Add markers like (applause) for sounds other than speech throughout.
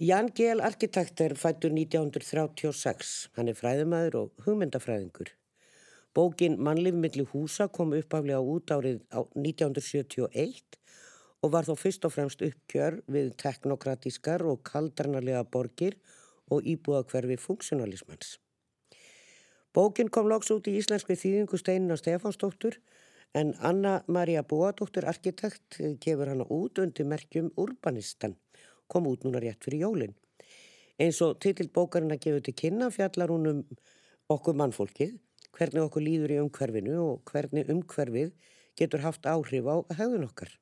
Jan Gehl arkitekt er fættur 1936. Hann er fræðumæður og hugmyndafræðingur. Bókin Mannlif millir húsa kom uppaflega út árið 1971 og var þó fyrst og fremst uppgjör við teknokratískar og kaldarnarlega borgir og íbúðakverfi funksjonalismans. Bókin kom loks út í íslenski þýðingu Steinina Stefansdóttur en Anna-Maria Bóadóttur arkitekt gefur hana út undir merkjum Urbanistan kom út núna rétt fyrir jólinn. Eins og titildbókarinn að gefa til kynna fjallar hún um okkur mannfólkið, hvernig okkur líður í umhverfinu og hvernig umhverfið getur haft áhrif á höfðun okkar.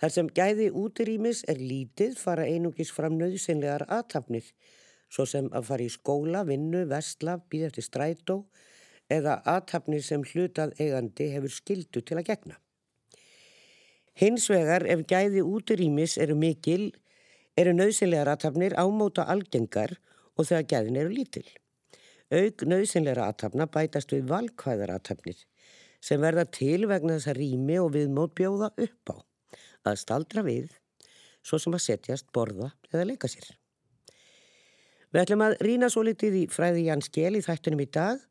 Þar sem gæði útirýmis er lítið fara einungis fram nöðsynlegar aðtapnir, svo sem að fara í skóla, vinnu, vestla, býða eftir strætó eða aðtapnir sem hlutað eigandi hefur skildu til að gegna. Hins vegar ef gæði útirýmis eru mikil eru nöðsynlegar aðtapnir ámóta algengar og þegar gæðin eru lítil. Aug nöðsynlegar aðtapna bætast við valkvæðar aðtapnir sem verða til vegna þess að rými og viðmót bjóða upp á að staldra við svo sem að setjast, borða eða leika sér. Við ætlum að rína svo litið í fræði Jans Gjell í þættunum í dag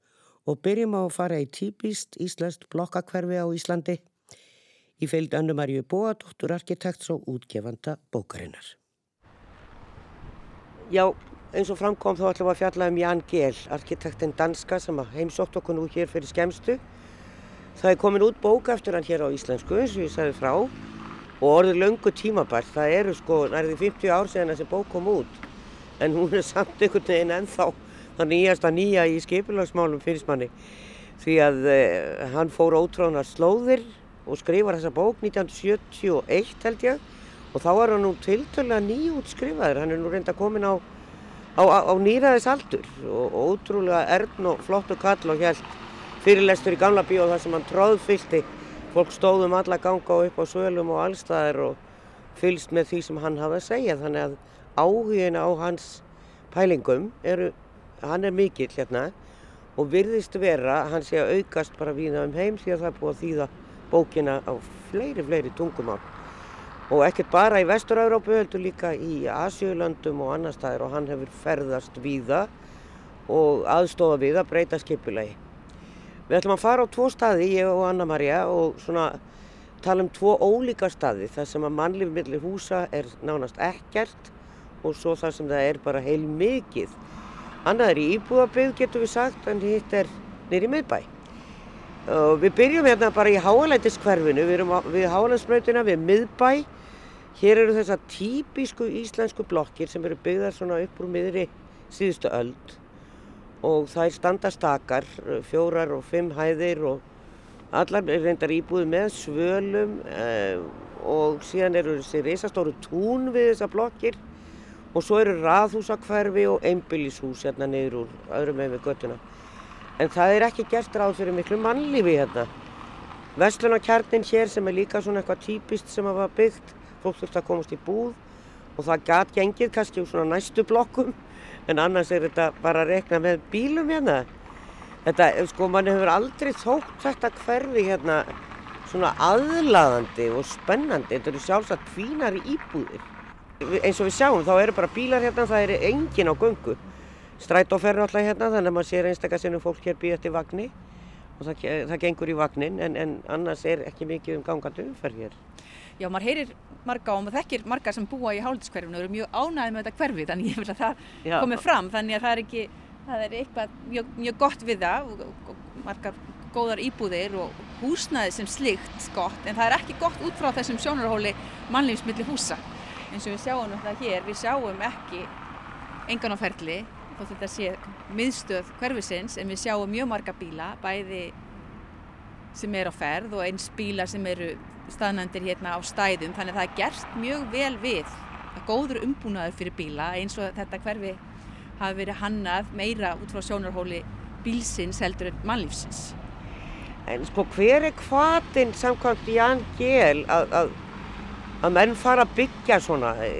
og byrjum á að fara í típist íslenskt blokkakverfi á Íslandi í feild Annu Marju Bóadóttur arkitekt svo útgefanda bókarinnar. Já, eins og framkom þá ætlum við að fjalla um Jan Gehl, arkitektinn danska sem heimsótt okkur nú hér fyrir skemstu. Það er komin út bóka eftir hann hér á íslensku eins og ég sagði frá og orðið löngu tímabært. Það eru sko nærði 50 ár síðan þessi bók kom út en hún er samt einhvern veginn ennþá það nýjasta nýja í skipulagsmálum fyrirsmanni því að eh, hann fór ótráðnar slóðir og skrifar þessa bók 1971 held ég og þá er hann nú tiltölu að nýjút skrifaður, hann er nú reynda komin á, á, á nýraðis aldur og ótrúlega erðn og flottu kall og helt fyrirlestur í gamla bíó þar sem hann tróðfylti fólk stóðum alla ganga og upp á svölum og allstaðir og fylst með því sem hann hafa að segja. Þannig að áhugin á hans pælingum eru, hann er mikill hérna og virðist vera hann sé að aukast bara víða um heim því að það er búið að þýða bókina á fleiri, fleiri tungumál og ekkert bara í Vestur-Európu heldur líka í Asjölöndum og annar staðir og hann hefur ferðast víða og aðstofa við að breyta skipulegi. Við ætlum að fara á tvo staði, ég og Anna-Maria og svona tala um tvo ólíka staði þar sem að mannlífi millir húsa er nánast ekkert og svo þar sem það er bara heil mikið. Annað er í Íbúðaböð getur við sagt en hitt er nýri miðbæ. Og við byrjum hérna bara í háalætiskverfinu, við erum við háalætisbrautina við miðbæ. Hér eru þessar típisku íslensku blokkir sem eru byggðar svona upp úr miðri síðustu öld. Og það er standastakar, fjórar og fimm hæðir og allar reyndar íbúið með svölum eh, og síðan eru þessi reysastóru tún við þessar blokkir. Og svo eru raðhúsakverfi og einbillishús hérna niður úr öðrum með við göttuna. En það er ekki gert ráð fyrir miklu mannlífi hérna. Vestlunarkjarnin hér sem er líka svona eitthvað típist sem hafa byggt fólk þurfti að komast í búð og það gæt gengið kannski úr svona næstu blokkum en annars er þetta bara að rekna með bílum hérna. Þetta, sko, mann hefur aldrei þótt þetta hverfi hérna svona aðlaðandi og spennandi. Þetta eru sjálfsagt fínari íbúðir. Eins og við sjáum, þá eru bara bílar hérna, það eru engin á göngu. Strætóferður alltaf hérna, þannig að maður sér einstakar sinnum fólk hér býja til vagnni og það, það gengur í vagnin en, en annars er ekki mikið um gangandi umferð hér. Já, maður heyrir marga og maður þekkir marga sem búa í hálfdískverfinu og eru mjög ánæðið með þetta hverfi þannig ég vil að það já. komi fram. Þannig að það er ekki, það er eitthvað mjög, mjög gott við það og, margar góðar íbúðir og húsnaði sem slikt gott en það er ekki gott út frá þessum sjónarhóli mannlýfsmilli húsa. Eins og við sjáum þetta hér, við sjáum ekki engan á ferli þótt þetta sé miðstöð hverfisins en við sjáum mjög marga bíla bæði sem er á ferð og eins bíla sem eru staðnandir hérna á stæðum þannig að það er gert mjög vel við að góður umbúnaður fyrir bíla eins og þetta hverfi hafi verið hannað meira út frá sjónarhóli bílsins heldur en mannlífsins. En sko hver er hvaðinn samkvæmt Ján Gjell að, að, að menn fara að byggja svona í,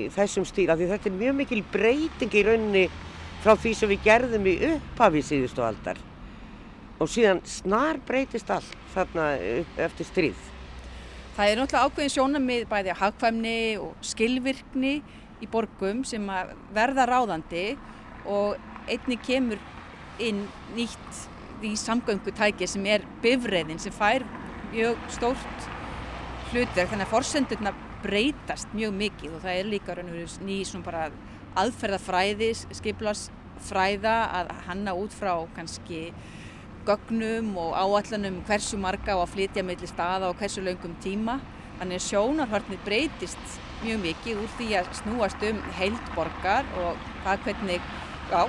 í þessum stíl af því þetta er mjög mikil breyting í rauninni frá því sem við gerðum í upphafi síðustu aldar og síðan snar breytist allt þarna eftir stríð. Það er náttúrulega ákveðin sjónamið bæði að hagkvæmni og skilvirkni í borgum sem að verða ráðandi og einni kemur inn nýtt í samgöngutæki sem er bifræðin sem fær mjög stórt hlutverk þannig að forsendurna breytast mjög mikið og það er líka ný aðferðafræði, skiplasfræða að hanna út frá kannski gögnum og áallanum hversu marga á að flytja mellir staða og hversu laungum tíma. Þannig að sjónarhörnir breytist mjög mikið úr því að snúast um heildborgar og það hvernig já,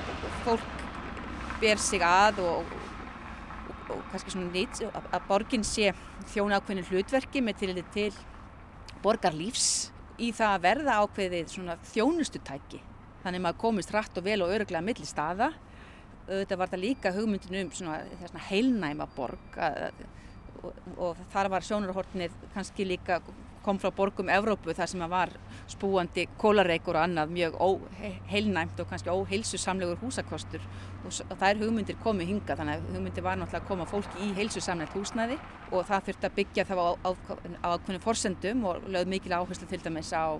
fólk ber sig að og, og, kannski svona nýtt að borgin sé þjóna ákveðinu hlutverki með til, til borgarlífs í það að verða ákveðið svona þjónustutæki. Þannig að maður komist hratt og vel og öruglega millir staða. Auðvitað var það líka hugmyndin um svona, svona heilnæma borg að, og, og þar var sjónarhortnið kannski líka kom frá borgum Evrópu þar sem var spúandi kólareikur og annað mjög heilnæmt og kannski óheilsusamlegur húsakostur og það er hugmyndir komið hinga þannig að hugmyndir var náttúrulega að koma fólki í heilsusamlegt húsnæði og það þurfti að byggja þá á ákveðinu forsendum og lögð mikil áherslu til dæmis á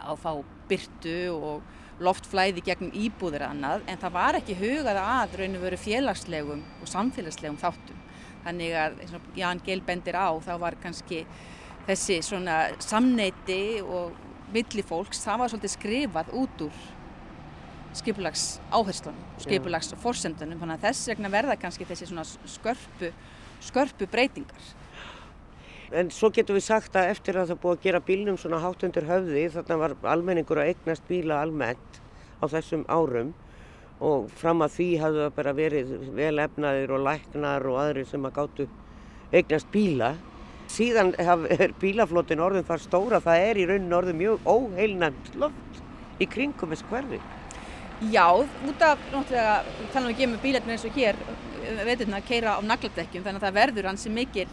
að fá byrtu og loftflæði gegn íbúðir annað en það var ekki hugað að raun og veru félagslegum og samfélagslegum þáttum. Þannig að Ján Geil bendir á þá var kannski þessi svona samneiti og milli fólks, það var svolítið skrifað út úr skipulags áherslunum, skipulags fórsendunum, þannig að þess vegna verða kannski þessi svona skörpu, skörpu breytingar. En svo getur við sagt að eftir að það búið að gera bílnum svona hátt undir höfði þarna var almenningur að eignast bíla almennt á þessum árum og fram að því hafðu það bara verið velefnaðir og læknar og aðri sem að gáttu eignast bíla. Síðan er bílaflótin orðin þar stóra, það er í raunin orðin mjög óheilnæmt loft í kringum þessu hverfi. Já, út af, náttúrulega, þannig að við gefum bílarnir eins og hér, veiturna, að keira á nagladekkjum, þannig að það verður hansi mikil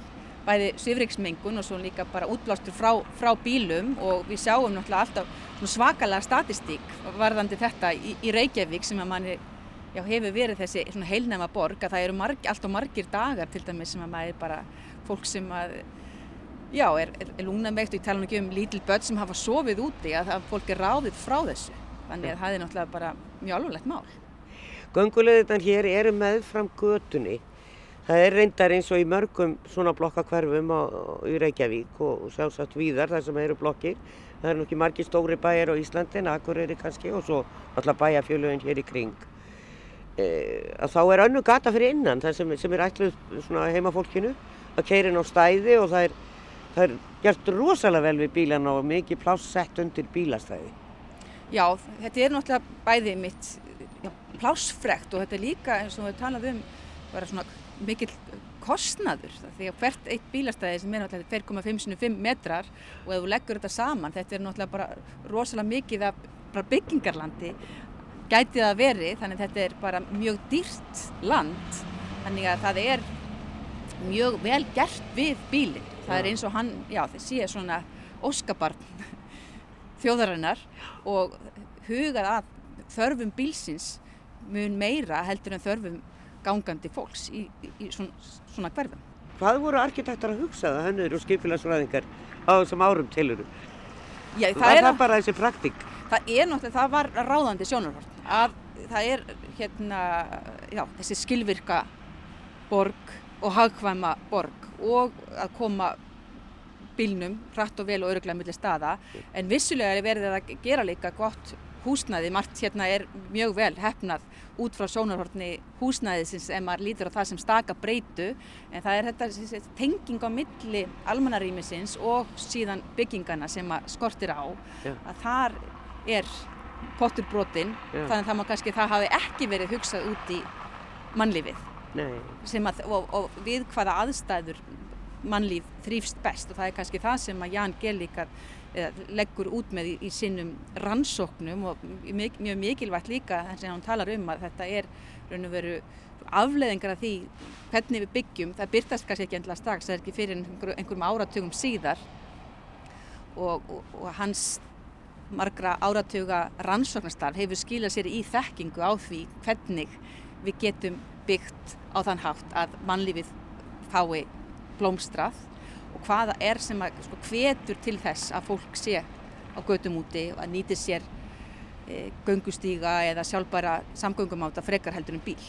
bæði svifriksmengun og svo líka bara útblástur frá, frá bílum og við sjáum náttúrulega alltaf svakalega statistík varðandi þetta í, í Reykjavík sem að manni já, hefur verið þessi heilnæma borg að það eru marg, alltaf margir dagar til dæmis sem að maður bara fólk sem að já, er, er, er lungnaveikt og ég tala ekki um lítil börn sem hafa sofið úti að það, fólk er ráðið frá þessu þannig að það er náttúrulega bara mjög alvarlegt mál Gönguleðitan hér eru með fram götunni Það er reyndar eins og í mörgum svona blokkakverfum í Reykjavík og sjálfsagt víðar þar sem eru blokkir. Það er nokkið margi stóri bæjar á Íslandin, Akureyri kannski og svo alltaf bæjarfjöluðin hér í kring. E, þá er önnu gata fyrir innan það sem, sem er ætluð heimafólkinu að keirin á stæði og það er, það er gert rosalega vel við bílan og mikið pláss sett undir bílastæði. Já, þetta er náttúrulega bæðið mitt já, plássfrekt og þetta er líka eins og við talaðum bara svona mikill kostnaður. Því að hvert eitt bílastæði sem er náttúrulega 2,5 metrar og ef þú leggur þetta saman þetta er náttúrulega bara rosalega mikið af byggingarlandi gætið að veri þannig að þetta er bara mjög dýrt land. Þannig að það er mjög vel gert við bílinn. Það er eins og hann, já þessi er svona óskabarn þjóðarinnar og hugað að þörfum bílsins mun meira heldur en þörfum gangandi fólks í, í, svona, svona hverfum. Hvað voru arkitektar að hugsa það hennur og skipilagsræðingar á þessum árum tiluru? Já, það var það bara þessi praktík? Það er náttúrulega, það var ráðandi sjónarhort að það er hérna, já, þessi skilvirka borg og hagkvæma borg og að koma bílnum hratt og vel og öruglega millir staða. En vissulega er verið að gera líka gott húsnæði, margt hérna er mjög vel hefnað út frá sjónarhortni húsnæðisins ef maður lítur á það sem staka breytu. En það er þetta tenging á milli almannarímisins og síðan byggingana sem að skortir á. Já. að þar er pottur brotinn þannig að það má kannski það hafi ekki verið hugsað út í mannlífið. Að, og, og við hvaða aðstæður mannlíf þrýfst best og það er kannski það sem að Ján Gellíkar leggur út með í, í sinnum rannsóknum og mjög, mjög mikilvægt líka þess að hann talar um að þetta er raun og veru afleðingar af því hvernig við byggjum, það byrtast kannski ekki endla strax, það er ekki fyrir einhver, einhverjum áratugum síðar og, og, og hans margra áratuga rannsóknastarf hefur skilað sér í þekkingu á því hvernig við getum byggt á þann hátt að mannlífið fái blómstrað og hvaða er sem að sko, hvetur til þess að fólk sé á götum úti og að nýti sér e, göngustíga eða sjálfbæra samgöngumáta frekar heldur en bíl.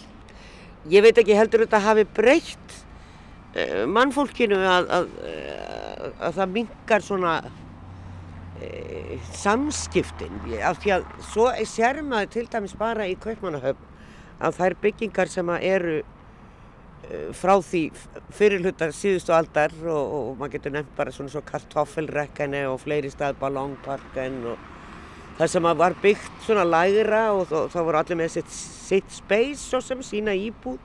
Ég veit ekki heldur þetta hafi breytt e, mannfólkinu að, að, að, að það mingar svona e, samskiptin af því að svo sér maður til dæmis bara í Kaupmannahöfn að þær byggingar sem eru frá því fyrirlutar síðustu aldar og, og maður getur nefnt bara svona svo kartoffelrekkenni og fleiri stað ballongparken og það sem var byggt svona lægra og þá voru allir með sitt, sitt space og sem sína íbúð.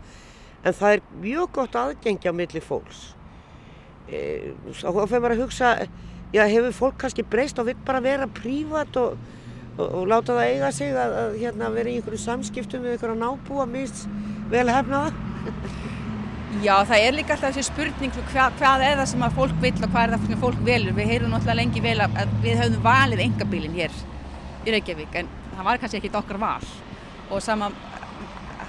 En það er mjög gott aðgengja á milli fólks. E, og þá fyrir maður að hugsa já hefur fólk kannski breyst og vil bara vera prívat og, og, og láta það eiga sig að, að hérna, vera í einhverju samskiptum við einhverja nábúa mist vel hefnaða Já, það er líka alltaf þessi spurning hvað, hvað er það sem að fólk vil og hvað er það sem fólk velur. Við heyrum náttúrulega lengi vel að við höfum valið engabílinn hér í Reykjavík en það var kannski ekkit okkar val og sama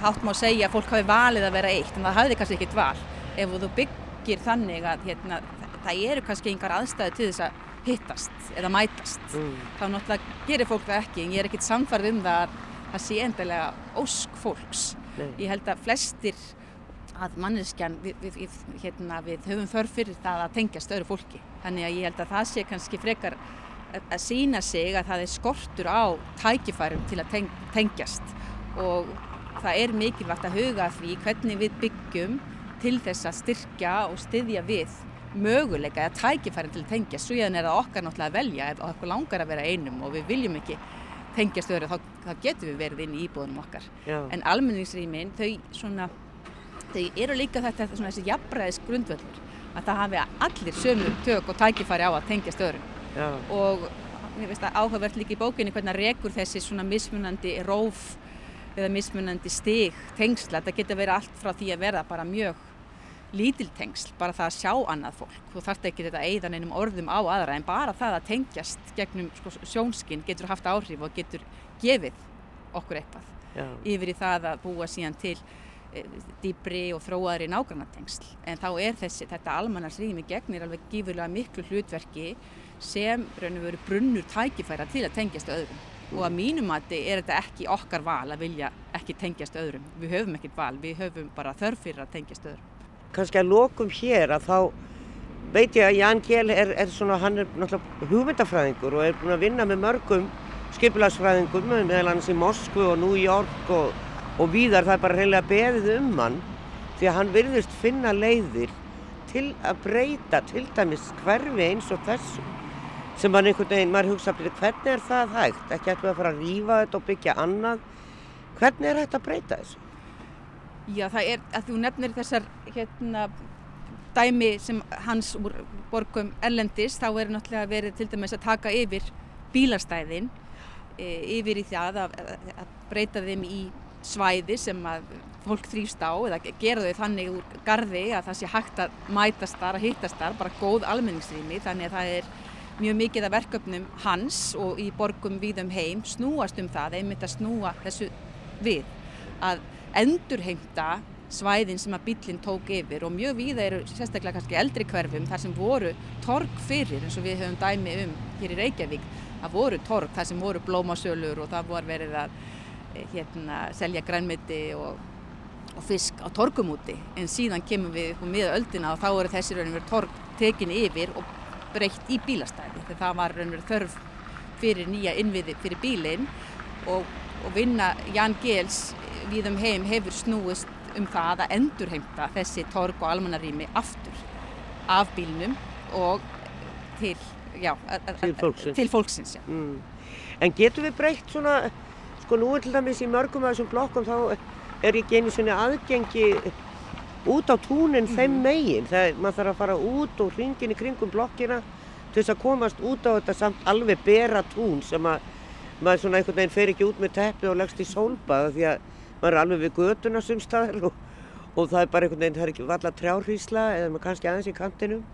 hátt má segja að fólk hafi valið að vera eitt en það hafði kannski ekkit val. Ef þú byggir þannig að hérna, það eru kannski yngar aðstæði til þess að hittast eða mætast mm. þá náttúrulega gerir fólk það ekki en ég er ekkit samfarð um það að það sé endilega ósk fólks. Nei. Ég held að flestir að manneskjan við, við, við, hérna, við höfum þörf fyrir það að tengjast öðru fólki. Þannig að ég held að það sé kannski frekar að sína sig að það er skortur á tækifærum til að teng, tengjast og það er mikilvægt að huga því hvernig við byggjum til þess að styrkja og styðja við möguleika eða tækifærum til að tengjast. Svo ég er það okkar náttúrulega að velja ef okkur langar að vera einum og við viljum ekki tengjast öðru þá, þá getum við verið inn í íbúðunum okkar. Já. En almenningsrýmin þau svona þau eru líka þetta svona þessi jafnbræðis grundvöldur að það hafi allir sömu tök og tækifæri á að tengja stöðurum Já. og mér finnst það áhugavert líka í bókinni hvernig rekur þessi svona mismunandi róf eða mismunandi stig tengsla, þetta getur verið allt frá því að verða bara mjög lítil tengsl, bara það að sjá annað fólk þú þarft ekki þetta eiðan einum orðum á aðra en bara það að tengjast gegnum sko, sjónskinn getur haft áhrif og getur gefið okkur eitthvað Já. yfir í það að búa síðan til dýbri og þróaðri nágrannatengsl. En þá er þessi, þetta almannarsrými gegnir alveg gífurlega miklu hlutverki sem raun og veru brunnur tækifæra til að tengjast öðrum. Mm. og að mínumati er þetta ekki okkar val að vilja ekki tengjast öðrum. Við höfum ekkert val, við höfum bara þörf fyrir að tengjast öðrum. Kanski að lokum hér að þá veit ég að Jan Kjell er, er svona, hann er náttúrulega hugmyndafræðingur og er búin að vinna með mörgum skipilagsfræðingum meðal hans í Moskvu og New York og og víðar það er bara reynilega beðið um hann því að hann virðist finna leiðir til að breyta til dæmis hverfi eins og þessu sem mann einhvern veginn, maður hugsa hvernig er það hægt, ekki ætlum við að fara að rýfa þetta og byggja annað hvernig er hægt að breyta þessu? Já það er að þú nefnir þessar hérna dæmi sem hans úr borgum ellendis þá er náttúrulega verið til dæmis að taka yfir bílastæðin e, yfir í það að, að breyta þeim í svæði sem að fólk þrýfst á eða gera þau þannig úr gardi að það sé hægt að mætast þar, að hittast þar, bara góð almenningsrými. Þannig að það er mjög mikið af verkefnum hans og í borgum viðum heim snúast um það, einmitt að snúa þessu við, að endurheimta svæðin sem að bílinn tók yfir. Og mjög víða eru sérstaklega kannski eldri hverfum þar sem voru torg fyrir eins og við höfum dæmi um hér í Reykjavík að voru torg þar sem voru blómasölur og það voru verið að hérna, selja grænmiti og, og fisk á torgumúti en síðan kemur við upp á miða öldina og þá eru þessi raun og verið torg tekin yfir og breytt í bílastæði. Þegar það var raun og verið þörf fyrir nýja innviði fyrir bílinn og, og vinna Jan Gels við um heim hefur snúist um það að endurheimta þessi torg og almannarými aftur af bílnum og til, já, til fólksins, til fólksins mm. En getur við breytt svona Sko nú er til dæmis í mörgum af þessum blokkum þá er ekki einu svona aðgengi út á túnin mm. þeim megin. Það, maður þarf að fara út og hringin í kringum blokkina til þess að komast út á þetta samt alveg bera tún sem að maður svona einhvern veginn fer ekki út með teppi og leggst í sólbaða því að maður er alveg við göduna sumstaðar og, og það er bara einhvern veginn, það er ekki valla trjárhýsla eða maður kannski aðeins í kantinum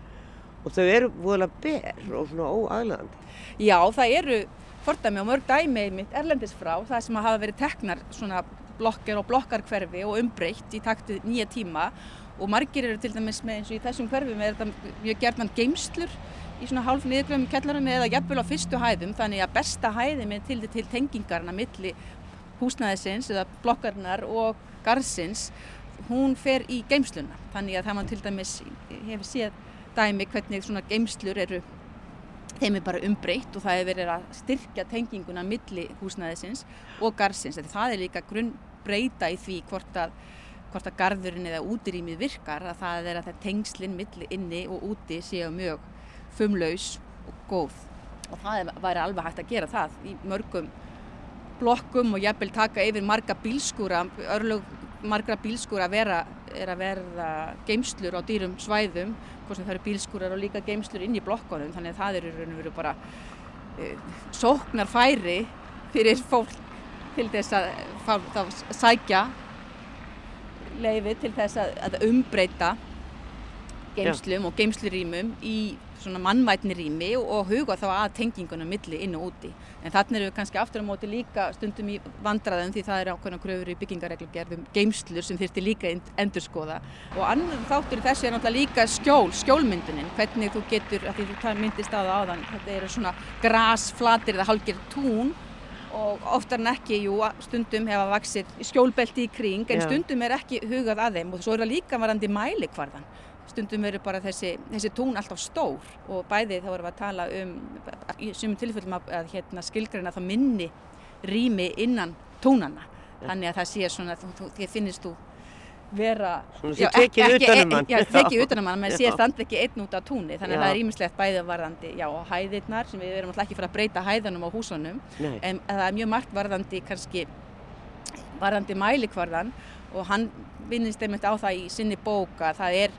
og þau eru voðalega ber og svona óaðlæðandi. Já, það eru fordæmi og mörg dæmi mitt erlendis frá það sem hafa verið teknar svona blokkar og blokkarkverfi og umbreytt í taktið nýja tíma. Og margir eru til dæmis með eins og í þessum hverfum er þetta mjög gerðan geimslur í svona hálf niðurgröfum kellarum eða jafnvel á fyrstu hæðum. Þannig að besta hæði með til, til tengingarna milli húsnæðisins eða blokkarnar og garðsins hún fer í geimsluna þannig að það mann til dæmis hefur séð dæmi hvernig svona geimslur eru þeim er bara umbreytt og það hefur verið að styrkja tenginguna milli húsnæðisins og garðsins. Það er líka grunn breyta í því hvort að hvort að garðurinn eða útirýmið virkar að það er að það tengslinn milli inni og úti séu mjög fumlaus og góð. Og það væri alveg hægt að gera það í mörgum blokkum og jafnvel taka yfir marga bílskúra örlug margra bílskúra að vera, er að verða geimslur á dýrum svæðum hvort sem það eru bílskúrar og líka geimslur inn í blokkonum þannig að það eru raun og veru bara uh, sóknar færi fyrir fólk til þess að, að, að sækja leiði til þess að, að umbreyta geimslum Já. og geimslurýmum í mannvætni rými og huga þá að tengingunum milli inn og úti. En þannig eru við kannski aftur á móti líka stundum í vandraðum því það er ákveðna kröfur í byggingareglugerðum geimslur sem þurfti líka endur skoða. Og annar þáttur þessi er náttúrulega líka skjól, skjólmyndunin, hvernig þú getur, því þú myndist það áðan, þetta eru svona grasflatir eða halgir tún og oftar en ekki, jú, stundum hefa vaksið skjólbelti í kring en stundum er ekki hugað að þeim og svo er það líka varandi mælikvarðan stundum verður bara þessi, þessi tún alltaf stór og bæði þá erum við að tala um í sumum tilfellum að, að hérna, skilgreina það minni rými innan túnana þannig að það sé svona, því finnist þú vera svona sem tekið utanum hann. já, tekið utanum hann, menn sé standi ekki einn út á túnni þannig að það er ímislegt bæðið varðandi já, hæðirnar sem við erum alltaf ekki fara að breyta hæðanum á húsunum Nei. en það er mjög margt varðandi kannski varðandi mælikvarðan og hann vinnist einmitt á það í sinni bóka það er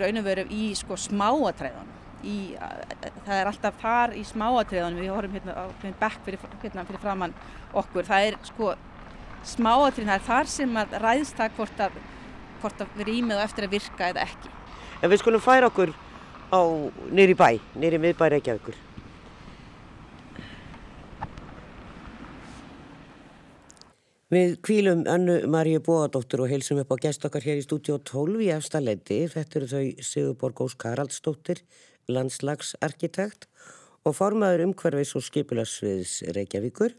raun og veru í sko smáatræðan það er alltaf þar í smáatræðan við horfum hérna á bekk fyrir, hérna, fyrir framann okkur. Það er sko smáatræðan það er þar sem að ræðst það hvort að, hvort að rýmið á eftir að virka eða ekki. En við skulum færa okkur á nýri bæ, nýri miðbæri ekki að ykkur Við kvílum Önnu Maríu Bóadóttur og heilsum upp á gest okkar hér í stúdíu 12 í efstaleiti. Þetta eru þau Sigurborg Ós Karaldsdóttir, landslagsarkitekt og formaður umhverfis og skipularsviðs Reykjavíkur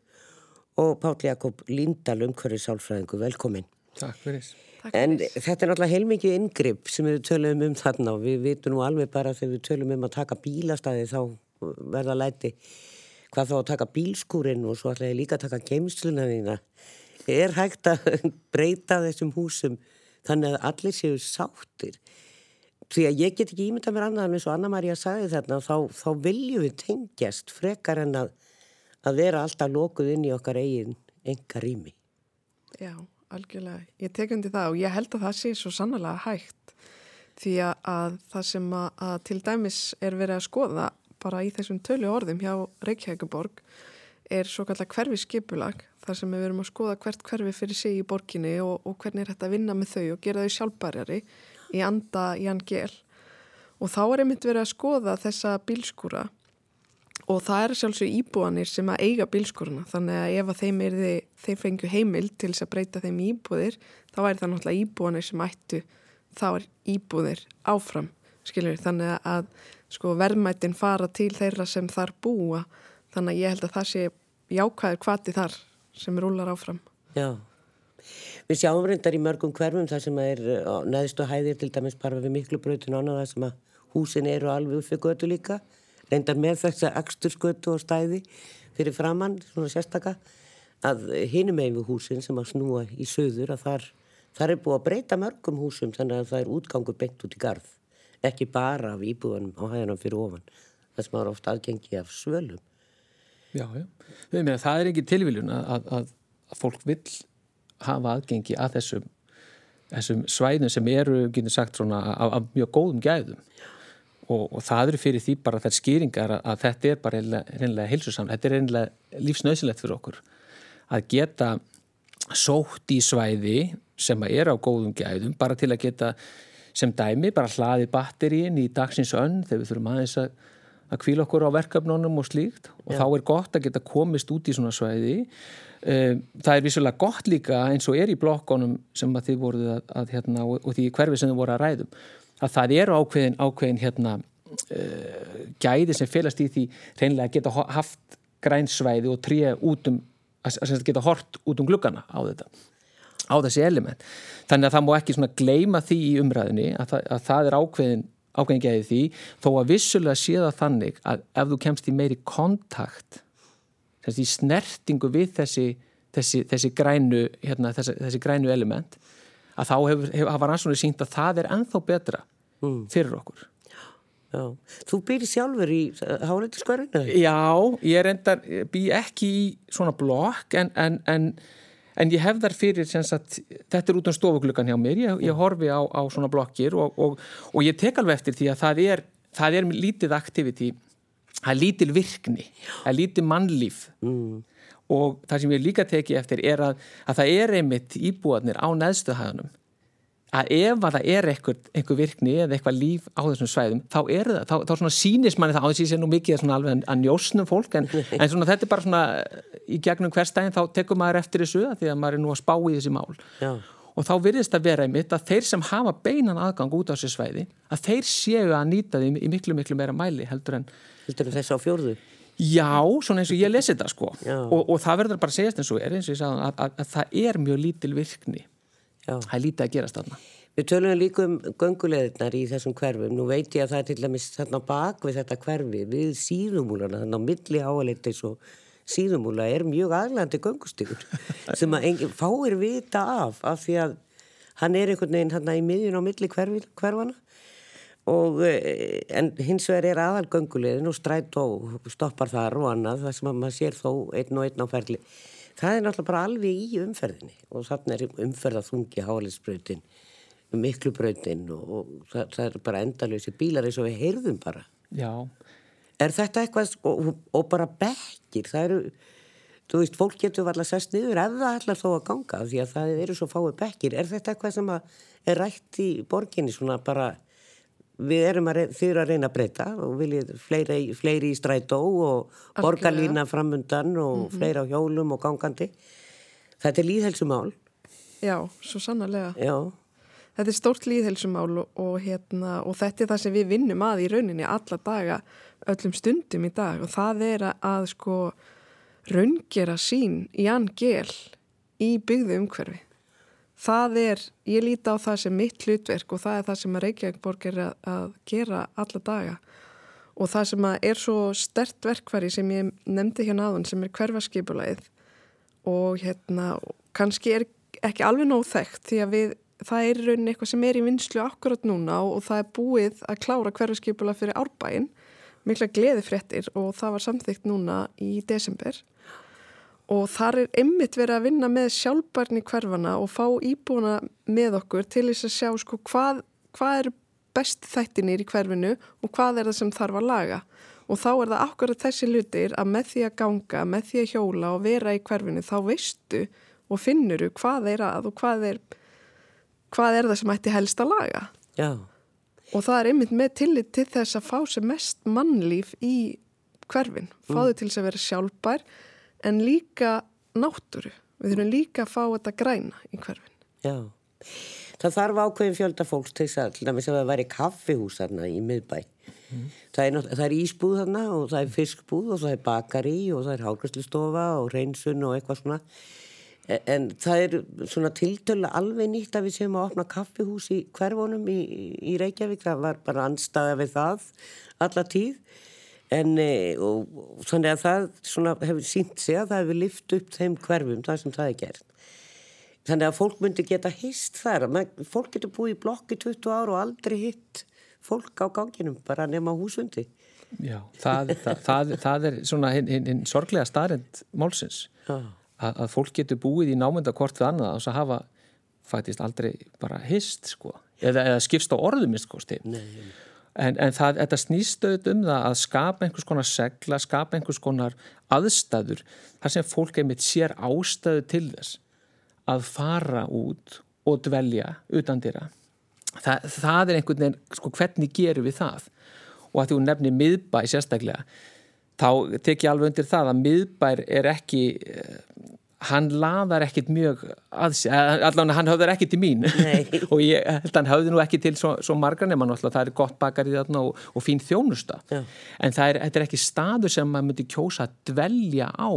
og Páll Jakob Líndal umhverfis sálfræðingu. Velkomin. Takk fyrir. En þetta er náttúrulega heilmikið ingripp sem við tölum um þarna og við vitum nú alveg bara þegar við tölum um að taka bílastæði þá verða læti hvað þá að taka bílskúrin og svo ætla ég líka að taka geimsluna þína er hægt að (laughs) breyta þessum húsum þannig að allir séu sáttir. Því að ég get ekki ímynda mér annað en eins og Anna-Maria sagði þarna þá, þá viljum við tengjast frekar en að, að vera alltaf lókuð inn í okkar eigin enga rými Já, algjörlega. Ég tekundi það og ég held að það sé svo sannlega hægt. Því að það sem að, að til dæmis er verið að skoða bara í þessum tölu orðum hjá Reykjavíkuborg er svo kallar hverfi skipulag þar sem við verum að skoða hvert hverfi fyrir sig í borginni og, og hvernig er þetta að vinna með þau og gera þau sjálfbærjari í anda Jan Gehl og þá er einmitt verið að skoða þessa bílskúra og það er sjálfsög íbúanir sem að eiga bílskúruna. Þannig að ef að þeim, þið, þeim fengju heimil til þess að breyta þeim í íbúðir þá er það náttúrulega íbúanir sem ættu þá er íbúðir áfram skiljur þannig að sko, verðmættin fara til þeirra sem þar búa. Þannig að ég held að það sé jákvæður kvati þar sem rúlar áfram. Já, við sjáum reyndar í mörgum hverfum þar sem er neðstu hæðir til dæmis bara við miklu bröðun ána þar sem að húsin eru alveg upp fyrir götu líka, reyndar með þess að axturskötu og stæði fyrir framann, svona sérstaka, að hinum eigin við húsin sem að snúa í söður að þar, þar er búið að breyta mörgum húsum þannig að það er útgangu beint út í garð, ekki bara af íbúðanum á hæðanum fyrir ofan, þess að maður ofta aðgengi af svölum. Já, já. Meina, það er ekki tilviljun að, að, að fólk vil hafa aðgengi að þessum, þessum svæðum sem eru, getur sagt, svona, af, af mjög góðum gæðum og, og það eru fyrir því bara þær skýringar að, að þetta er bara reynilega heilsusamlega, þetta er reynilega lífsnausilegt fyrir okkur að geta sótt í svæði sem er á góðum gæðum bara til að geta sem dæmi bara hlaði batterín í dagsins önn þegar við þurfum aðeins að að kvíla okkur á verkefnunum og slíkt og Já. þá er gott að geta komist út í svona svæði eh, það er vissulega gott líka eins og er í blokkonum sem að þið voruð að, að hérna, og, og því hverfi sem þið voru að ræðum að það eru ákveðin, ákveðin hérna, uh, gæði sem félast í því reynilega að geta haft grænsvæði og tríja út um að geta hort út um gluggana á þetta á þessi element. Þannig að það má ekki svona gleima því í umræðinni að það, að það er ákveðin, gæði því þó að vissulega sé það þannig að ef þú kemst í meiri kontakt þessi snertingu við þessi, þessi, þessi, grænu, hérna, þessi, þessi grænu element að þá hefur, hafa rannsónu sínt að það er enþá betra mm. fyrir okkur. Já. Þú byrjir sjálfur í hárættiskvarinu? Já, ég er endar, bý ekki í svona blokk en, en, en en ég hef þar fyrir að, þetta er út um stofuglugan hjá mér. Ég, ég horfi á, á svona blokkir og, og, og ég tek alveg eftir því að það er, það er lítið aktiviti það er lítil virkni. Það er lítið mannlíf. Mm. og það sem ég líka teki eftir er að, að það er einmitt íbúanir á neðstuhæðunum að ef að það er einhver virkni eða eitthvað líf á þessum svæðum þá er það, þá, þá svona sínist manni það á þessi sé nú mikið svona alveg að njósnum fólk en, (laughs) en svona þetta er bara svona í gegnum hverstæðin þá tekur maður eftir þessu því að maður er nú að spá í þessi mál Já. og þá virðist að vera einmitt að þeir sem hafa beinan aðgang út á þessi svæði að þeir séu að nýta því í miklu miklu meira mæli heldur en Heldur þess á fjórðu? Já, svona eins og ég lesi þetta sko og, og það verður bara að segjast eins og er eins og ég sagði að, að, að það er mjög lítil virkni. Það er lítið að gerast þarna Við tölum líka um gönguleðirnar í þessum hverfum. Nú veit ég að það er til dæmis þarna bak við þetta hverfi, við síðumúlana, þannig á milli áaleitis og síðumúla er mjög aðlandi göngustygur (laughs) sem að enginn fáir vita af af því að hann er einhvern veginn hann í miðjun á milli hverfi, hverfana og eh, en hins vegar er aðal gönguleðin og stræt og stoppar þar og annað það sem að maður sér þó einn og einn á ferli. Það er náttúrulega bara alveg í umferðinni. Og þannig er umferðaþungi háalisbröðin miklu bröndin og, og það, það er bara endalösi bílar eins og við heyrðum bara. Já. Er þetta eitthvað og, og bara bekkir? Það eru, þú veist, fólk getur alltaf sest niður ef það ætlar þó að ganga því að það eru svo fáið bekkir. Er þetta eitthvað sem er rætt í borginni svona bara við erum að, þið að reyna að breyta og viljið fleiri, fleiri í strætó og borgarlína framundan og mm -hmm. fleiri á hjólum og gangandi. Þetta er líðhelsumál Já, svo sannarlega. Já. Þetta er stórt líðhelsumál og, og, hérna, og þetta er það sem við vinnum að í rauninni alla daga, öllum stundum í dag. Og það er að, að sko raungera sín í angel í byggðu umhverfi. Það er, ég líti á það sem mitt hlutverk og það er það sem að Reykjavík er að, að gera alla daga. Og það sem er svo stert verkvari sem ég nefndi hérna aðun sem er hverfaskipulæð og hérna kannski er ekki alveg nóg þekkt því að við það er raunin eitthvað sem er í vinslu akkurat núna og, og það er búið að klára hverjarskipula fyrir árbæin mikla gleði fréttir og það var samþygt núna í desember. og þar er einmitt verið að vinna með sjálfbarni hverfana og fá íbúna með okkur til þess að sjá sko hvað, hvað er best þættinir í hverfinu og hvað er það sem þarf að laga og þá er það akkurat þessi lutir að með því að ganga, með því að hjóla og vera í hverfinu þá veistu og finnuru hvað er að og hvað er hvað er það sem ætti helst að laga Já. og það er einmitt með tillit til þess að fá sem mest mannlíf í hverfin, fá þau mm. til þess að vera sjálfbær en líka náttúru, við þurfum líka að fá þetta græna í hverfin Já, það þarf ákveðin fjölda fólks til þess að, til dæmis að það væri kaffihús þarna í miðbæ mm. það, er, það er ísbúð þarna og það er fiskbúð og það er bakari og það er hálfgræslistofa og reynsun og eitthvað svona En það er svona tiltölu alveg nýtt að við séum að opna kaffihús í hverfónum í, í Reykjavík. Það var bara anstaða við það alla tíð. En e, og, og, þannig að það hefur sínt sig að það hefur lift upp þeim hverfum það sem það er gert. Þannig að fólk myndi geta hist þar. Fólk getur búið í blokki 20 ár og aldrei hitt fólk á ganginum bara nema húsundi. Já, það, það, það, það er svona hinn hin, hin sorglega starrend málsins. Já að, að fólk getur búið í námynda hvort við annað og að hafa fætist aldrei bara hist sko eða, eða skipst á orðum sko en, en það, þetta snýstöð um það að skapa einhvers konar segla skapa einhvers konar aðstæður þar sem fólk einmitt sér ástöðu til þess að fara út og dvelja utan dýra það, það er einhvern veginn, sko hvernig gerum við það? Og að þú nefnir miðbæ sérstaklega þá tek ég alveg undir það að miðbær er ekki eh, hann laðar ekkit mjög allavega hann höfður ekki til mín. (laughs) Og ég held að hann höfði nú ekki til svo, svo margar nema náttúrulega það er gott bakar í þarna og, og fín þjónusta. Já. en það er, er ekki staður sem maður myndi kjósa að dvelja á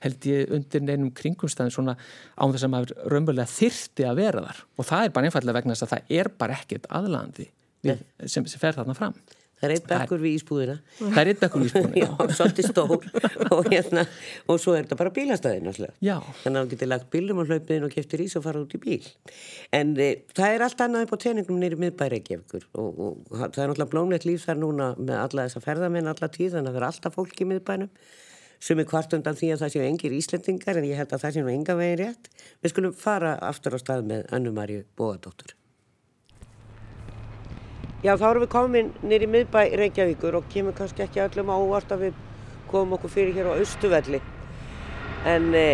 held ég undir neinum kringumstæðin svona án þess að maður raunverulega þyrti að vera þar. Og það er bara einfallega vegna þess að það er bara ekkert aðlandi sem, sem fer þarna fram Það er eitt bekkur við ísbúðina. Það er eitt bekkur við ísbúðina. (laughs) Já, svolítið stór og, hérna, og svo er þetta bara bílastæðin alltaf. Já. Þannig að þú getur lagt bílum og hlaupin og keftir ís og fara út í bíl. En e, það er allt annað upp á tenningum nýri miðbæri ekki eftir og, og, og það er náttúrulega blómlegt líf þar núna með alla þessa ferðamenn alla tíð þannig að það er alltaf fólk í miðbænum sem er hvart undan því að það séu engir íslendingar en ég held að það séu nú enga veginn rétt. Við skulum fara aftur á stað með Annu Marju Bóadóttur. Já, þá erum við komin nýri miðbæ Reykjavíkur og kemur kannski ekki öllum á óvart að við komum okkur fyrir hér á Östuvelli. En e,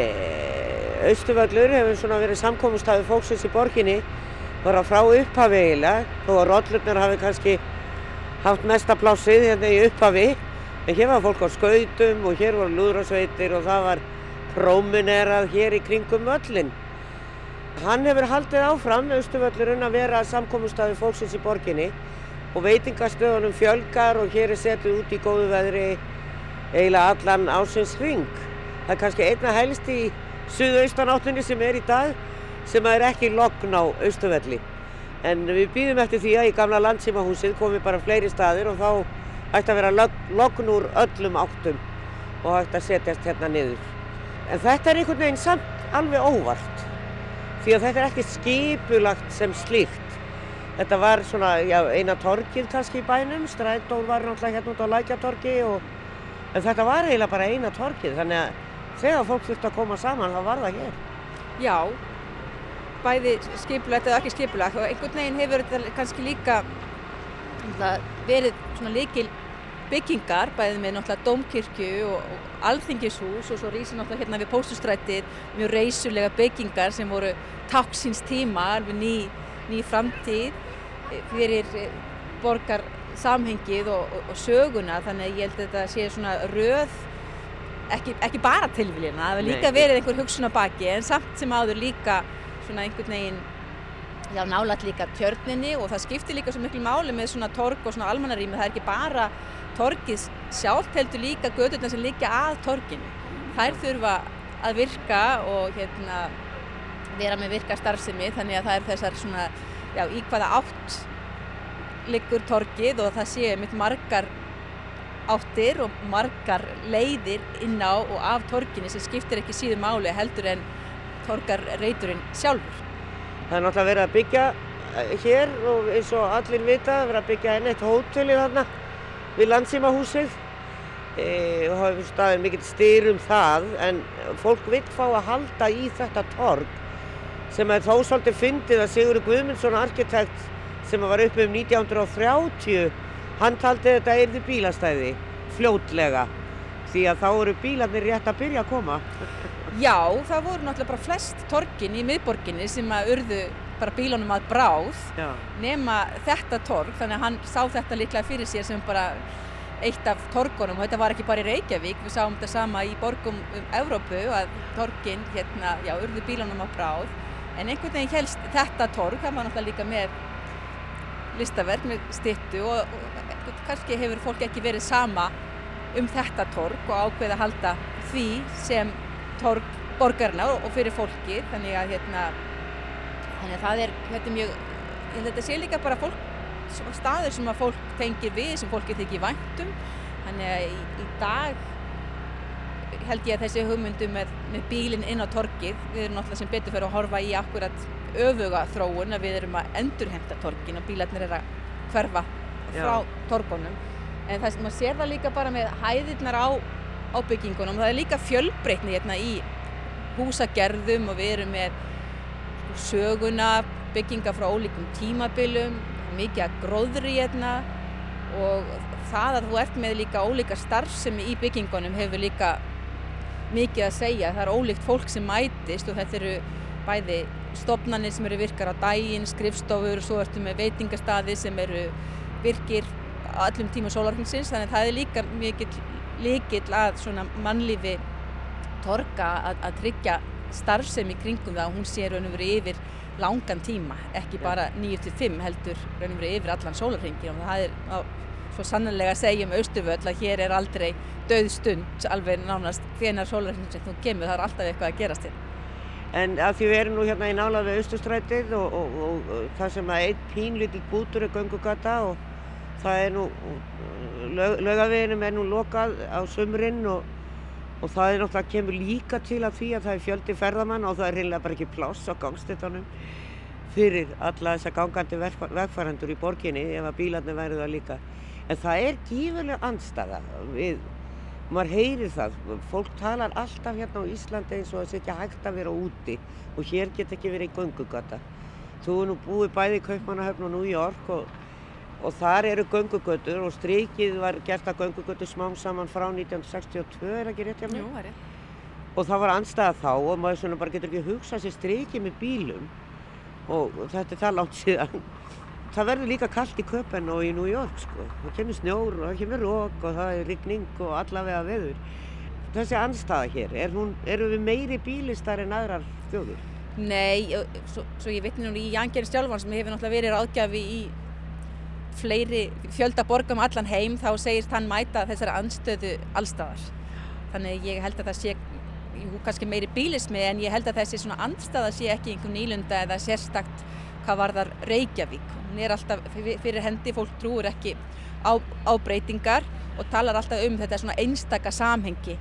Östuvellur hefur svona verið samkómustafið fólksins í borginni bara frá upphafi eiginlega, þó að rollurnar hafi kannski haft mesta plásið hérna í upphafi. En hér var fólk á skautum og hér var lúðrasveitir og það var prómunerað hér í kringum völlin. Hann hefur haldið áfram, Östuvellurinn, að vera samkómustafið fólksins í borginni og veitingastöðunum fjölgar og hér er setið út í góðu veðri eiginlega allan ásins hring. Það er kannski einna helst í suðaustanáttunni sem er í dag sem er ekki logn á austuvelli. En við býðum eftir því að í gamla landsímahúsið komi bara fleiri staðir og þá ætti að vera logn úr öllum áttum og ætti að setjast hérna niður. En þetta er einhvern veginn samt alveg óvart því að þetta er ekki skipulagt sem slíkt. Þetta var svona, já, eina torkið kannski í bænum, strætól var náttúrulega hérna út á Lækjatorki og en þetta var eiginlega bara eina torkið þannig að þegar fólk þurfti að koma saman þá var það hér. Já, bæði skipulegt eða ekki skipulegt. Og einhvern veginn hefur þetta kannski líka verið svona líkil byggingar, bæðið með náttúrulega domkirkju og, og alþingishús og svo rísi náttúrulega hérna við póstustrættir mjög reysulega byggingar sem voru taksins tíma, alveg ný, ný framtíð fyrir eh, borgar samhengið og, og, og söguna þannig að ég held að þetta sé svona röð ekki, ekki bara tilvílina það hefur líka verið einhver hugsun á baki en samt sem áður líka svona einhvern veginn já nálat líka tjörninni og það skiptir líka svo miklu máli með svona torg og svona almannarími það er ekki bara torgið sjálf heldur líka gödurna sem líka að torginu. Þær þurfa að virka og hérna vera með virka starfsemi þannig að það er þessar svona já, í hvaða átt liggur torkið og það séu mitt margar áttir og margar leiðir inn á og af torkinni sem skiptir ekki síður máli heldur en torkar reyturinn sjálfur. Það er náttúrulega verið að byggja eh, hér og eins og allir vita verið að byggja enn eitt hóteli þarna við landsýmahúsið e, og hafa staðið mikill styrum það en fólk vil fá að halda í þetta tork sem er þó svolítið fyndið að Sigurður Guðmundsson arkitekt sem var uppi um 1930 hann taldi þetta erði bílastæði fljótlega því að þá eru bílarnir rétt að byrja að koma. Já, það voru náttúrulega bara flest torgin í miðborginni sem að urðu bara bílunum að bráð Já. nema þetta torg, þannig að hann sá þetta líklega fyrir sér sem bara eitt af torgunum. Og þetta var ekki bara í Reykjavík við sáum þetta sama í borgum um Evrópu að torgin hérna, já, urðu bílunum að bráð en einhvern veginn helst þetta torg, það var náttúrulega líka með listaverk með stittu og, og kannski hefur fólk ekki verið sama um þetta torg og ákveð að halda því sem torg borgarna og fyrir fólki þannig að hérna þannig að það er, er mjög þetta sé líka bara fólk staður sem að fólk tengir við sem fólki þykir væntum þannig að í, í dag held ég að þessi hugmyndu með, með bílinn inn á torkið, við erum náttúrulega sem betur fyrir að horfa í akkurat öfuga þróun að við erum að endurhemta torkin og bílarnir er að hverfa frá Já. torkonum en það sem maður sér það líka bara með hæðirnar á, á byggingunum það er líka fjölbreytni hérna í húsagerðum og við erum með söguna bygginga frá ólíkum tímabilum mikið að gróðri hérna og það að þú ert með líka ólíka starfsemi í byggingunum hefur líka mikið að segja. Það er ólíkt fólk sem mætist og þetta eru bæði stopnarnir sem eru virkar á dægin, skrifstofur og svo ertu með veitingastaði sem eru virkir á öllum tíma sólarhengsins þannig að það er líka mikið líkill að svona mannlífi torka að, að tryggja starfsemi kringum það að hún sé raun og verið yfir langan tíma, ekki bara 9-5 heldur raun og verið yfir allan sólarhengi og það er á, svo sannlega að segja um Östuföll að hér er aldrei döð stund alveg nánast hvenar sólarhengin sem þú kemur, það er alltaf eitthvað að gerast hér. En að því við erum nú hérna í nálaðu Östustrætið og, og, og, og það sem að einn pínlítil bútur er göngugata og það er nú, lög, lögaveginum er nú lokað á sömurinn og og það er náttúrulega kemur líka til að því að það er fjöldi ferðamann og það er reynilega bara ekki pláss á gangstéttanum fyrir alla þessa gangandi vegfærandur í borginni ef að bílarnir væri það líka. En það er gífurlega andstaða við, maður heyrir það, fólk talar alltaf hérna á Íslandi eins og það setja hægt að vera úti og hér get ekki verið í göngugata. Þú er nú búið bæði í Kaupmannahöfn og New York og og þar eru göngugötur og strykið var gert að göngugötu smám saman frá 1962 er ekki rétt hjá mig? Jú, það er rétt. Og það var anstæða þá og maður svona bara getur ekki hugsað sér strykið með bílum og þetta er það langt síðan. Það verður líka kallt í köpen og í New York sko. Það kemur snjór og það kemur rók og það er rigning og allavega veður. Þessi anstæða hér, er hún, eru við meiri bílistar en aðrar þjóður? Nei, svo, svo ég vitni nú í Jangerinn Stjálfan sem hefur náttúrulega verið ráðgjafi í fleiri fjölda borgum allan heim þá segist hann mæta þessari anstöðu allstæðar. Þannig ég held að það sé kannski meiri bílismi en ég held að þessi svona andstæða sé ekki einhver nýlunda eða sérstakt hvað varðar Reykjavík. Hún er alltaf fyrir hendi, fólk trúur ekki á, á breytingar og talar alltaf um þetta svona einstaka samhengi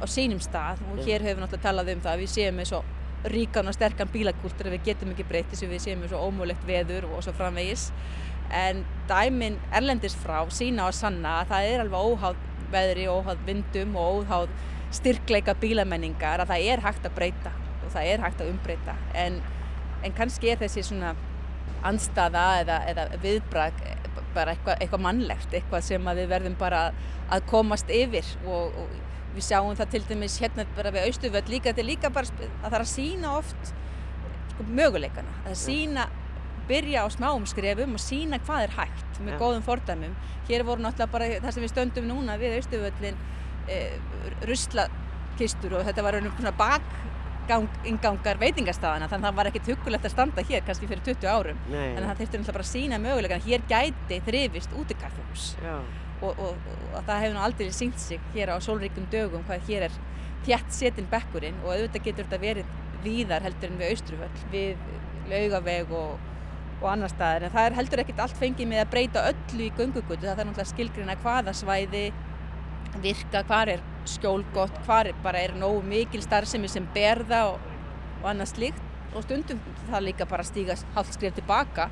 á sínum stað. Og hér höfum við náttúrulega talað um það að við séum með svo ríkan og sterkan bílakúltur að við getum ekki breytið sem við séum með svo ómúlegt veður og svo framvegis. En dæmin erlendist frá sína og sanna að það er alveg óháð veðri, óháð vindum og óháð styrkleika bílamenningar að það er hægt að breyta og það er hægt að umbreyta. En, en kannski er þessi svona anstaða eða, eða viðbrag bara eitthvað, eitthvað mannlegt, eitthvað sem við verðum bara að komast yfir og, og við sjáum það til dæmis hérna bara við Austuföld líka, þetta er líka bara að það er að sína oft sko, möguleikana, að sína byrja á smáum skrefum og sína hvað er hægt með ja. góðum fordæmum. Hér voru náttúrulega bara það sem við stöndum núna við Austuföllin e, ruslakistur og þetta var einhvern svona bakgangar veitingastafana þannig að það var ekkert hugulegt að standa hér kannski fyrir 20 árum. Nei. Að það þurfti náttúrulega bara að sína mögulegan. Hér gæti þrifist út í kaffehús og, og, og það hefur nú aldrei sínt sig hér á sólríkum dögum hvað hér er þjætt setin bekkurinn og auðvitað getur þetta verið víðar heldur en við Austruföll við laugaveg og og annar staðar en það er heldur ekkert allt fengið með að breyta öllu í göngugutu það er náttúrulega skilgrina hvaða svæði virka, hvað er skjólgott hvað er bara er nógu mikil starfsemi sem berða og, og annað slíkt. Og stundum það líka bara stíga halvt skrif tilbaka.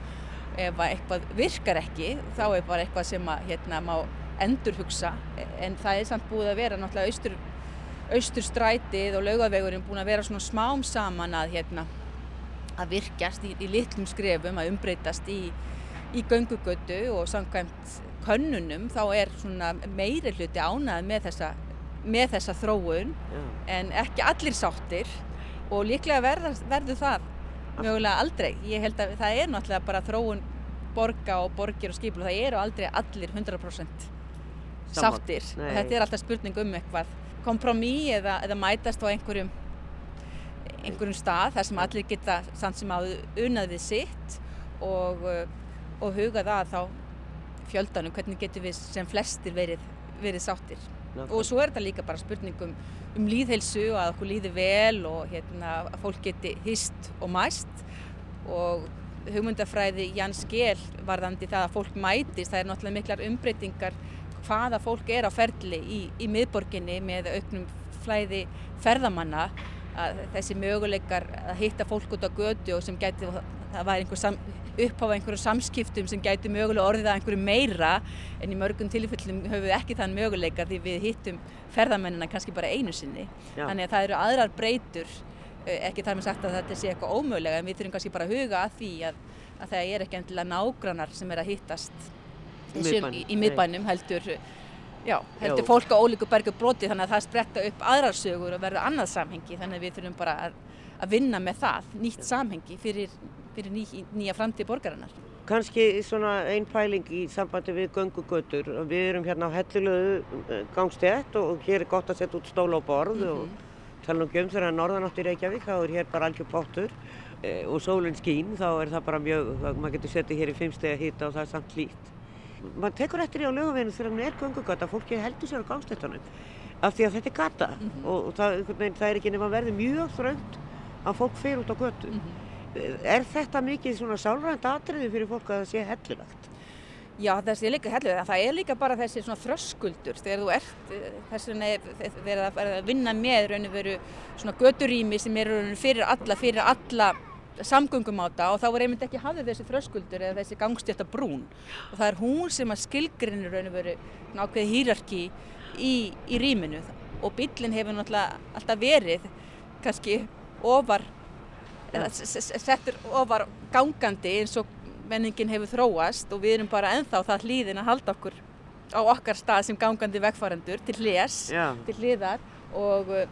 Ef eitthvað virkar ekki þá er bara eitthvað sem að hérna má endur hugsa en það er samt búið að vera náttúrulega austur, austur strætið og laugavegurinn búin að vera svona smám saman að hérna að virkjast í, í litlum skrefum, að umbreytast í, í göngugötu og samkvæmt könnunum þá er meiri hluti ánað með þessa, með þessa þróun Já. en ekki allir sáttir og líklega verður, verður það mögulega aldrei. Ég held að það er náttúrulega bara þróun borga og borgir og skipil og það eru aldrei allir 100% sáttir. Og þetta er alltaf spurning um eitthvað. Kompromí eða, eða mætast á einhverjum einhverjum stað þar sem allir geta samt sem að unnað við sitt og, og huga það þá fjöldanum hvernig getur við sem flestir verið, verið sáttir? Ná, og svo er þetta líka bara spurningum um líðhelsu og að okkur líði vel og hérna, að fólk geti hýst og mæst. Og hugmyndafræði Jans Gél varðandi það að fólk mætist, það er náttúrulega miklar umbreytingar hvaða fólk er á ferli í, í miðborginni með auknum flæði ferðamanna. Að þessi möguleikar að hitta fólk út á götu og sem gæti, það var einhver sam, upphafa einhverju samskiptum sem gæti mögulega orðið að einhverju meira en í mörgum tilfellum höfum við ekki þann möguleikar því við hittum ferðamennina kannski bara einu sinni. Já. Þannig að það eru aðrar breytur, ekki þar með sagt að þetta sé eitthvað ómögulega en við þurfum kannski bara að huga að því að, að það er ekki endilega nágrannar sem er að hittast í, í miðbænum heldur Já, heldur Já. fólk á ólíku bergu broti þannig að það spretta upp aðrar sögur og verður annað samhengi þannig að við þurfum bara að, að vinna með það, nýtt samhengi fyrir, fyrir ný, nýja framtíð borgarinnar. kannski svona einn pæling í sambandi við göngugötur. Við erum hérna á hellulegu eh, gangstétt og hér er gott að setja út stóla og borð mm -hmm. og mhm. tala um göm þegar norðanátt í Reykjavík, þá er hér bara algjör pottur e, og sólinn skín, þá er það bara mjög, maður getur settið hér í fimmstega hýta og það er samt lít. Man tekur eftir í á lögaveginu þegar hann er göngugöta, fólki heldur sér á gangstéttunum af því að þetta er gata mm -hmm. og, og það, það er ekki nefn að verði mjög þröngt að fólk fer út á götu. Mm -hmm. Er þetta mikið svona sálrænt atriði fyrir fólk að það sé hellulagt? Já, það sé líka hellulagt. Það er líka bara þessi svona þröskuldur þegar þú ert eh, þess vegna verið að vinna með raun og veru svona göturými sem eru fyrir alla, fyrir alla samgöngum á það og þá er einmitt ekki hafðið þessi þröskuldur eða þessi gangstjæta brún og það er hún sem að skilgrinir raun og veru nákvæði hýrarki í, í rýminu og bílinn hefur náttúrulega alltaf verið kannski ofar settur ofar gangandi eins og menningin hefur þróast og við erum bara enþá það hlýðin að halda okkur á okkar stað sem gangandi vegfærandur til hljés, til hliðar. Og uh,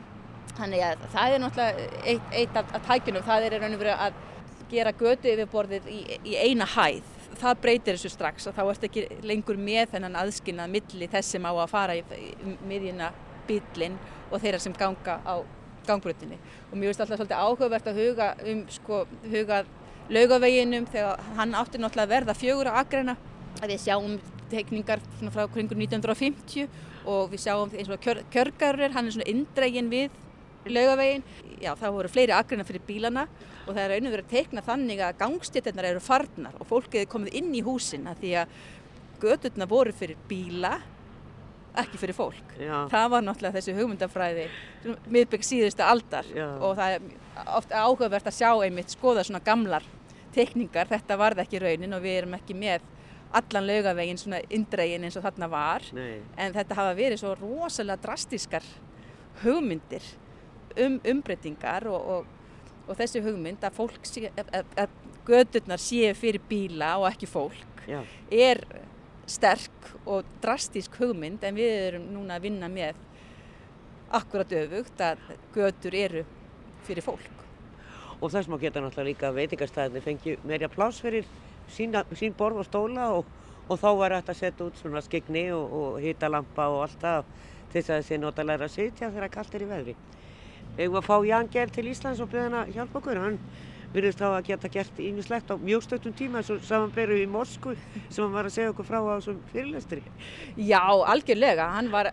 þannig að það er náttúrulega eitt, eitt af, tækjunum, það er raun og verið að gera götu yfirborðið í, í eina hæð. Það breytir þessu strax og þá ert ekki lengur með þennan aðskinnað milli þess sem á að fara í, í miðjuna bílinn og þeirra sem ganga á gangbrutinni og mér finnst alltaf svolítið áhugavert að huga um sko, hugað laugaveginum þegar hann átti náttúrulega að verða fjögur að agreina að við sjáum teikningar frá kringur 1950 og við sjáum eins og kjör, kjörgarur, hann er svona indregin við laugavegin, já það voru fleiri agreina fyrir bílana og það er auðvitað verið að teikna þannig að gangstéttarnar eru farnar og fólkið er komið inn í húsin að því að gödurna voru fyrir bíla ekki fyrir fólk. Já. Það var náttúrulega þessi hugmyndafræði miðbygg síðustu aldar Já. og það er ofta áhugavert að sjá einmitt skoða svona gamlar tekningar, þetta varð ekki raunin og við erum ekki með allan laugaveginn svona indregin eins og þarna var Nei. en þetta hafa verið svo rosalega drastískar hugmyndir um umbreytingar og, og, og þessi hugmynd að fólk sé, að, að gödurnar séu fyrir bíla og ekki fólk Já. er sterk og drastísk hugmynd en við erum núna að vinna með akkurat öfugt að götur eru fyrir fólk. Og þess má geta náttúrulega líka veitingarstæðinni fengi meirja pláss fyrir sína, sín borð og stóla og, og þá var þetta að setja út svona skegni og, og hýtalampa og allt það til þess að þessi notalega sitja þegar kallt er í veðri. Við erum að fá Jan Gerð til Íslands og byrja hann að hjálpa okkur. Hann virðist þá að geta gert ímislegt á mjög stöttum tíma eins og samanberu í Moskvu sem hann var að segja okkur frá á þessum fyrirlestri. Já, algjörlega. Hann var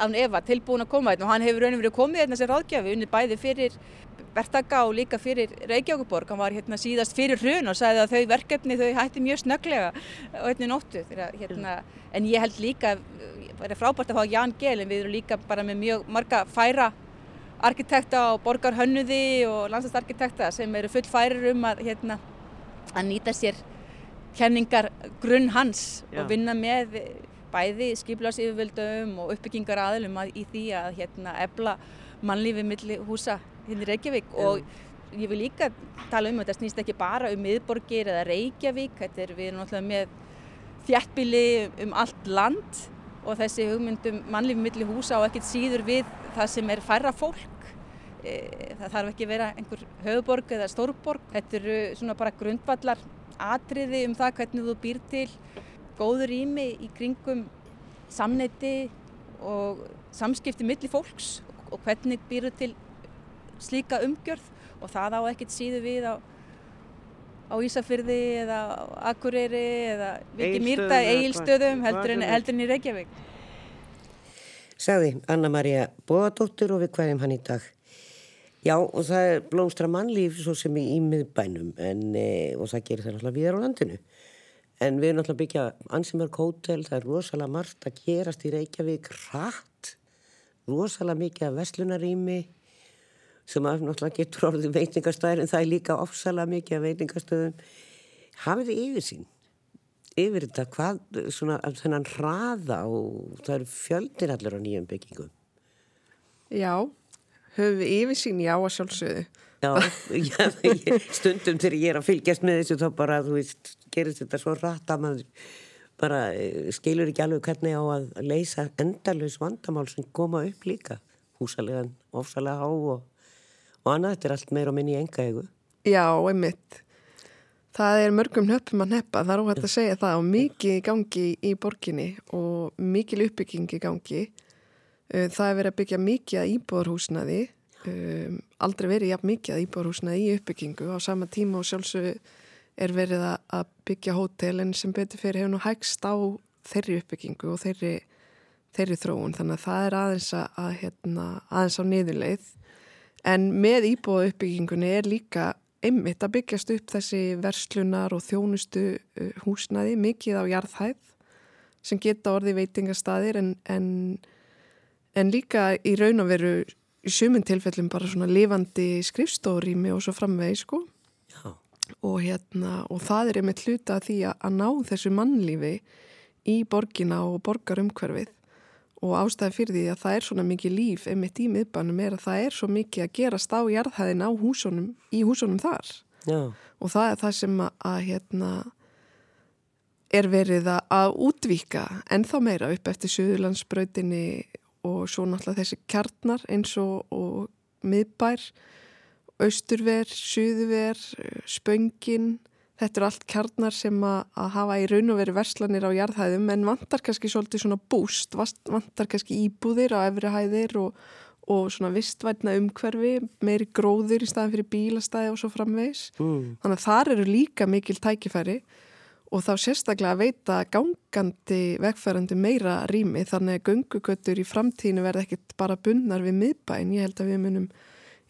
án Eva tilbúin að koma hérna og hann hefur raun og verið komið hérna sem ráðgjafi unni bæði fyrir Bertaka og líka fyrir Reykjavíkuborg. Hann var hérna síðast fyrir hrun og sagði að þau verkefni þau hætti mjög snöglega á einni nóttu. Hérna, en ég held líka, það er frábært að fá Jan Gehl en við erum líka bara með mjög marga færa arkitekta og borgarhönnuði og landslagsarkitekta sem eru full færir um að, hérna, að nýta sér kenningar grunn hans Já. og vinna með bæði skiplarsýðuvöldum og uppbyggingar aðlum að, í því að hérna, ebla mannlífi millir húsa hérna í Reykjavík Já. og ég vil líka tala um að þetta snýst ekki bara um miðborgir eða Reykjavík, þetta er við erum náttúrulega með þjættbíli um allt land og þessi hugmyndum mannlífi millir húsa og ekkert síður við það sem er færra fólk. E, það þarf ekki að vera einhver höfuborg eða stórborg. Þetta eru svona bara grundvallar atriði um það hvernig þú býr til. Góður ími í kringum samneiti og samskipti millir fólks og hvernig býru til slíka umgjörð. Og það á ekkert síðu við á, á Ísafyrði eða Akureyri eða Viki Mýrta, Egilstöðum heldur en í Reykjavík sagði Anna-Maria Bóðadóttur og við hverjum hann í dag. Já og það er blómstra mannlíf svo sem í miðbænum en, e, og það gerir það náttúrulega viðar á landinu. En við erum náttúrulega byggja ansimörg hótel, það er rosalega margt að gerast í Reykjavík rætt, rosalega mikið af veslunarími sem að náttúrulega getur orðið veitingastöður en það er líka ofsalega mikið af veitingastöðum. Hafið yfir sín? yfir þetta hvað, svona, þennan hraða og það eru fjöldir allir á nýjum byggingum Já, höfum við yfirsýn já að sjálfsögðu Já, (laughs) já stundum þegar ég er að fylgjast með þessu þá bara, þú veist, gerist þetta svo rætt að maður bara eh, skilur ekki alveg hvernig á að leysa endalus vandamál sem koma upp líka húsalegan, ofsalega há og, og annað, þetta er allt meir og minni í enga egu Já, einmitt. Það er mörgum nöppum að neppa, það er óhægt að segja það og mikið í gangi í borginni og mikil uppbygging í gangi. Uh, það er verið að byggja mikið að íbúðarhúsnaði, um, aldrei verið jafn mikið að íbúðarhúsnaði í uppbyggingu. Á sama tíma og sjálfsög er verið að byggja hótelin sem betur fyrir hefur nú hægst á þeirri uppbyggingu og þeirri, þeirri þróun. Þannig að það er aðeins, að, að, hérna, aðeins á niðurleið en með íbúða uppbyggingunni er líka einmitt að byggjast upp þessi verslunar og þjónustu uh, húsnaði mikið á jarðhæð sem geta orði veitingastadir en, en, en líka í raun og veru í sumun tilfellum bara svona lifandi skrifstórými og svo framvegi sko. Og hérna og það er einmitt hluta því að, að ná þessu mannlífi í borgina og borgarumhverfið og ástæði fyrir því að það er svona mikið líf einmitt í miðbænum er að það er svo mikið að gerast á jarðhæðin á húsunum í húsunum þar Já. og það er það sem að, að hérna er verið að útvíka ennþá meira upp eftir Suðurlandsbrautinni og svo náttúrulega þessi kjarnar eins og, og miðbær austurver, suðuver spöngin Þetta eru allt kjarnar sem að, að hafa í raun og veri verslanir á jarðhæðum en vantar kannski svolítið svona búst, vantar kannski íbúðir á efri hæðir og, og svona vistvætna umhverfi, meiri gróður í staðin fyrir bílastæði og svo framvegs. Mm. Þannig að þar eru líka mikil tækifæri og þá sérstaklega að veita gangandi vegfærandi meira rými þannig að gungugötur í framtíðinu verða ekkit bara bunnar við miðbæn. Ég held að við munum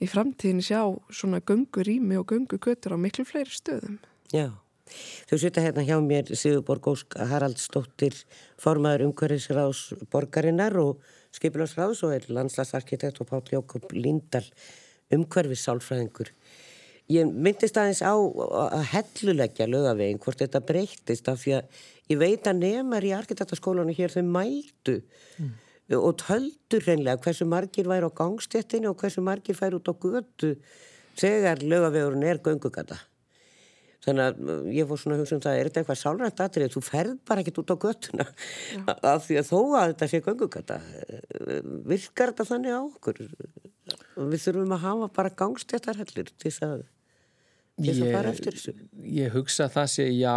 í framtíðinu sjá svona gungurými og gungugötur á miklu fleiri stöðum. Já, þau setja hérna hjá mér Sigurborg Ósk Haraldsdóttir formaður umhverfisráðs borgarinnar og skipilásráðs og er landslagsarkitekt og Páll Jókob Líndal umhverfissálfræðingur. Ég myndist aðeins á að helluleggja lögavegin hvort þetta breyttist af því að ég veit að nefnar í arkitektaskólanu hér þau mældu mm. og töldur reynlega hversu margir væri á gangstéttinu og hversu margir fær út á götu þegar lögavegurinn er göngugata þannig að uh, ég fór svona að hugsa um það er þetta eitthvað sálrænt aðrið þú ferð bara ekkit út á göttuna af því að þó að þetta sé gangugata uh, virkar þetta þannig á okkur? Við þurfum að hafa bara gangstéttarhellir til þess að, til þess að fara eftir þessu. Ég hugsa að það sé já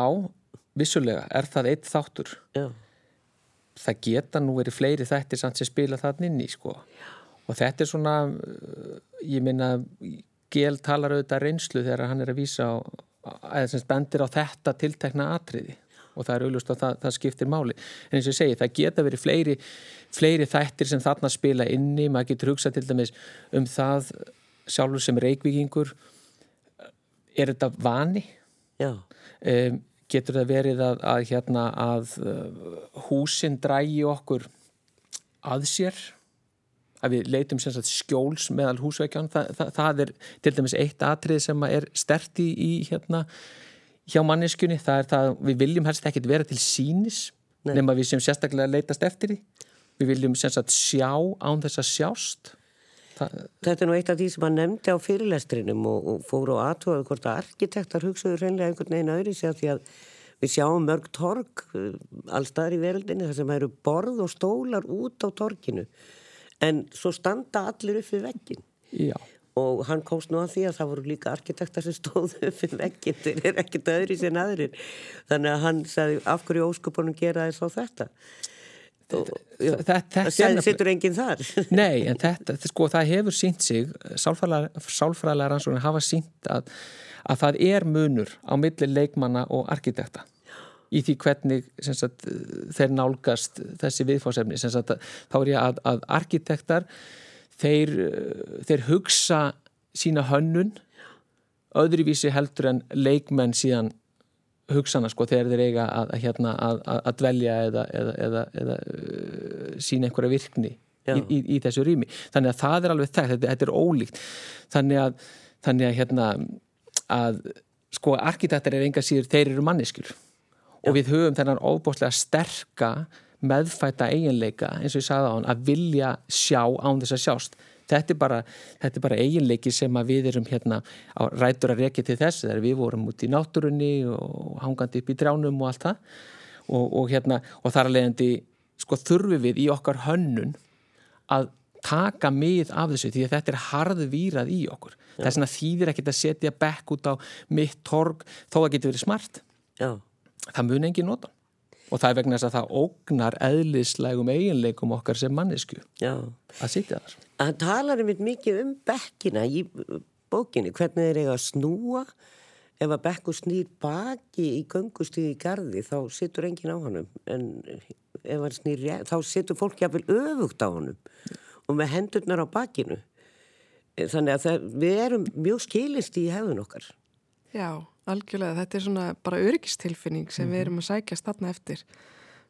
vissulega, er það eitt þáttur. Já. það geta nú verið fleiri þættir samt sem spila það inn í sko. Já. og þetta er svona uh, ég minna Gél talar auðvitað reynslu þegar hann er að vísa á eða sem bendir á þetta tiltekna atriði. Og það er auðvist að það, það skiptir máli. En eins og ég segi, það geta verið fleiri fleiri þættir sem þarna spila inni. Maður getur hugsað til dæmis um það sjálfur sem reikvikingur er þetta vani? Um, getur það verið að, að, hérna, að uh, húsin drægi okkur að sér að við leitum sagt, skjóls meðal húsveikjan Þa, það, það er til dæmis eitt atrið sem er sterti í hérna hjá manneskunni, það er það við viljum helst ekkert vera til sínis Nei. nema við sem sérstaklega leitast eftir því. Við viljum sagt, sjá án þess að sjást. Það... Þetta er nú eitt af því sem hann nefndi á fyrirlestrinum og, og fóru á aðtóðu hvort að arkitektar hugsaður hreinlega einhvern veginn öðri sér því að við sjáum mörg torg uh, allstaðar í veröldinni þar sem eru borð og stólar út á torginu en svo standa allir upp við veggin Já. og hann komst nú að því að það voru líka arkitektar sem stóðu upp við veggin þeir eru ekkert öðri sem aðrir. Þannig að hann sagði af hverju óskupunum gera þess á þetta? Það setur enginn þar. (laughs) Nei, en þetta, sko, það hefur sínt sig sálfræðilega rannsóknir hafa sínt að, að það er munur á milli leikmanna og arkitekta í því hvernig sagt, þeir nálgast þessi viðfórsefni sagt, þá er ég að, að arkitektar þeir, þeir hugsa sína hönnun öðruvísi heldur en leikmenn síðan hugsana sko þegar þeir eiga að, hérna, að, að dvelja eða, eða, eða, eða uh, sína einhverja virkni í, í, í þessu rými. Þannig að það er alveg þekkt, þetta, þetta er ólíkt. Þannig að, þannig að hérna að sko arkitektar er enga síður, þeir eru manneskjur og við höfum þennan óbúslega sterka meðfæta eiginleika eins og ég sagði á hann að vilja sjá án þess að sjást. Þetta er bara, þetta er bara eiginleiki sem við erum hérna á rætur að rekja til þess þegar við vorum út í náttúrunni og hangandi upp í dránum og allt það. Og, og hérna og þar að leiðandi sko þurfum við í okkar hönnun að taka mið af þessu því að þetta er harðvýrað í okkur. Það er svona þýðir ekkert að setja bekk út á mitt torg þó að geta verið smart. Já. Það mun engin nota og það er vegna þess að það ógnar eðlislegum eiginleikum okkar sem mannesku Já. að sitja þar. Það talar um mikið um bekkina í bókinni, hvernig þeir eiga að snúa. Ef að bekku snýr baki í göngustíði í gardi þá sittur engin á honum. En ef hann snýr þá sittur fólk jáfnvel öfugt á honum og með hendurnar á bakinu. Þannig að það, við erum mjög skilist í hefðun okkar. Já, algjörlega, þetta er svona bara örgistilfinning sem mm -hmm. við mhm. erum að sækja stanna eftir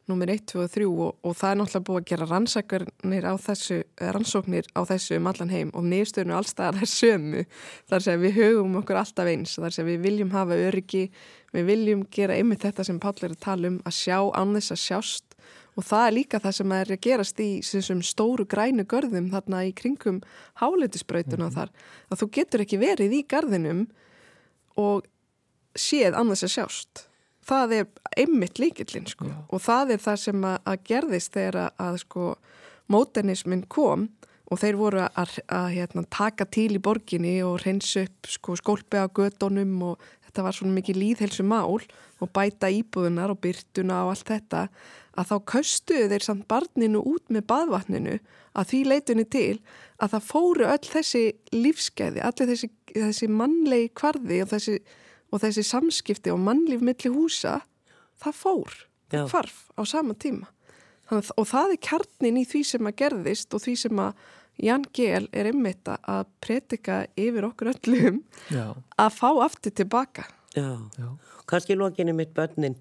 nummer 1, 2 og 3 og, og það er náttúrulega búið að gera rannsóknir á þessu, rannsóknir á þessu um allan heim og nýðstöðinu allstaðar er sömu þar sem við högum okkur alltaf eins þar sem við viljum hafa öryggi við viljum gera einmitt þetta sem Páll er að tala um að sjá án þess að sjást og það er líka það sem er að gerast í þessum stóru grænu görðum þarna í kringum háleitisbrautuna mm -hmm. þar að þú getur ekki verið í garðinum og séð þess að sjást það er einmitt líkillin sko. og það er það sem að, að gerðist þegar að, að sko, móternismin kom og þeir voru að, að hérna, taka til í borginni og reynsa upp sko, skólpi á gödunum og þetta var svona mikið líðhelsu mál og bæta íbúðunar og byrtuna og allt þetta að þá kaustuðu þeir samt barninu út með badvatninu að því leitunni til að það fóru öll þessi lífskeiði, allir þessi, þessi mannlegi kvarði og þessi og þessi samskipti og mannlíf millir húsa, það fór, það farf á sama tíma. Þannig, og það er kjarnin í því sem að gerðist og því sem að Jan Gehl er einmitt að predika yfir okkur öllum Já. að fá aftur tilbaka. Já, Já. kannski lokinni mitt börnin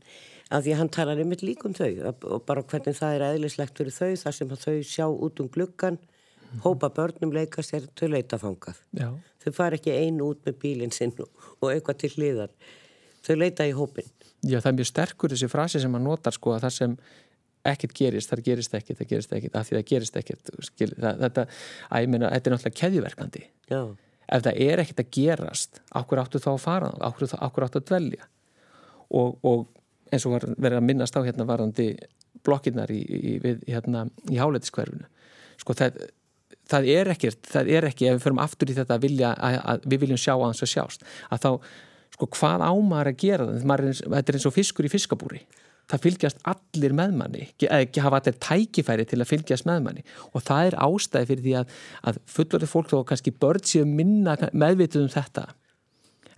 að því að hann talar einmitt líkum þau og bara hvernig það er eðlislegt fyrir þau þar sem þau sjá út um gluggan hópa börnum leika sér til leitafangað. Þau far ekki einu út með bílinn sinn og eitthvað til hliðar. Þau leita í hópin. Já, það er mjög sterkur þessi frasi sem hann notar sko að það sem ekkert gerist, það gerist ekkert, það gerist ekkert, af því það gerist ekkert. Það, þetta, að ég meina, þetta er náttúrulega keðjuverkandi. Já. Ef það er ekkert að gerast, áhver áttu þá að fara, áhver áttu að dvelja. Og, og eins og var verið að minnast á hérna varandi blokkinnar í, í, í, hérna, í háleitiskverfinu. Sko það það er ekkert, það er ekki ef við förum aftur í þetta að, vilja, að, að við viljum sjá að hans að sjást, að þá sko hvað ámar að gera? Er, þetta er eins og fiskur í fiskabúri. Það fylgjast allir meðmanni ekki hafa allir tækifæri til að fylgjast meðmanni og það er ástæði fyrir því að, að fullorðið fólk og kannski börn séu minna meðvituð um þetta.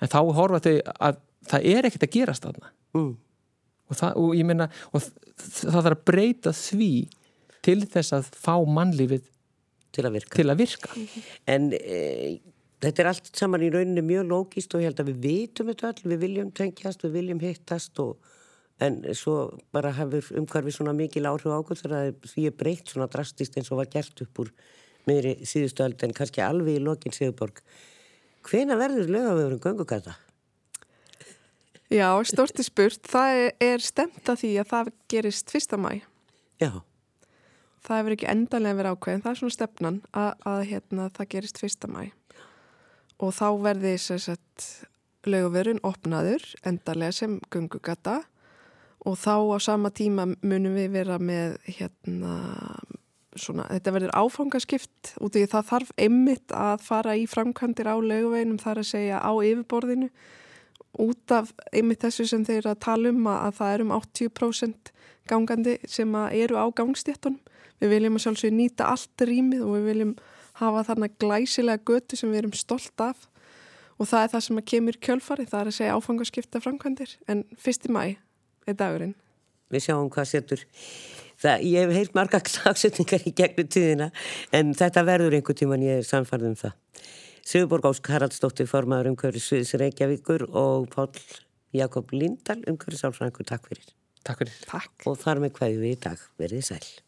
En þá horfa þau að það er ekkert að gerast þarna. Mm. og, og ég minna og það þarf að breyta því til þess að fá mannlífið til að virka. Til að virka. En e, þetta er allt saman í rauninni mjög lógist og ég held að við vitum þetta all, við viljum tengjast, við viljum hittast og en svo bara hefur umhverfið svona mikil áhrif ákvöld þegar því er breytt svona drastist eins og var gert upp úr meðri síðustu öld en kannski alveg í lokin Sigurborg. Hvena verður lögavegurinn göngugarða? Já, storti spurt. Það er stemt að því að það gerist fyrsta mæ. Já það hefur ekki endanlega verið ákveðin, það er svona stefnan að, að hérna, það gerist fyrsta mæ og þá verði lögverun opnaður endanlega sem gungugata og þá á sama tíma munum við vera með hérna svona, þetta verður áfangaskipt út í það þarf einmitt að fara í framkvæmdir á lögveginum þar að segja á yfirborðinu. Út af einmitt þessu sem þeir að tala um að það er um 80% gangandi sem eru á gangstéttunum Við viljum að sjálfsögja nýta allt rýmið og við viljum hafa þarna glæsilega götu sem við erum stolt af og það er það sem að kemur kjölfari, það er að segja áfangarskipta framkvæmdir en fyrst í mæ er dagurinn. Við sjáum hvað setur. Það, ég hef heilt marga sagsetningar (laughs) í gegnum tíðina en þetta verður einhver tíman ég er samfarið um það. Sigurborg Ásk Haraldsdóttir formaður umhverfis Sviðs Reykjavíkur og Pál Jakob Lindahl umhverfis álfræðingur. Takk fyrir. Takk fyrir. Takk. Og þar með hvað við í dag verið sæl.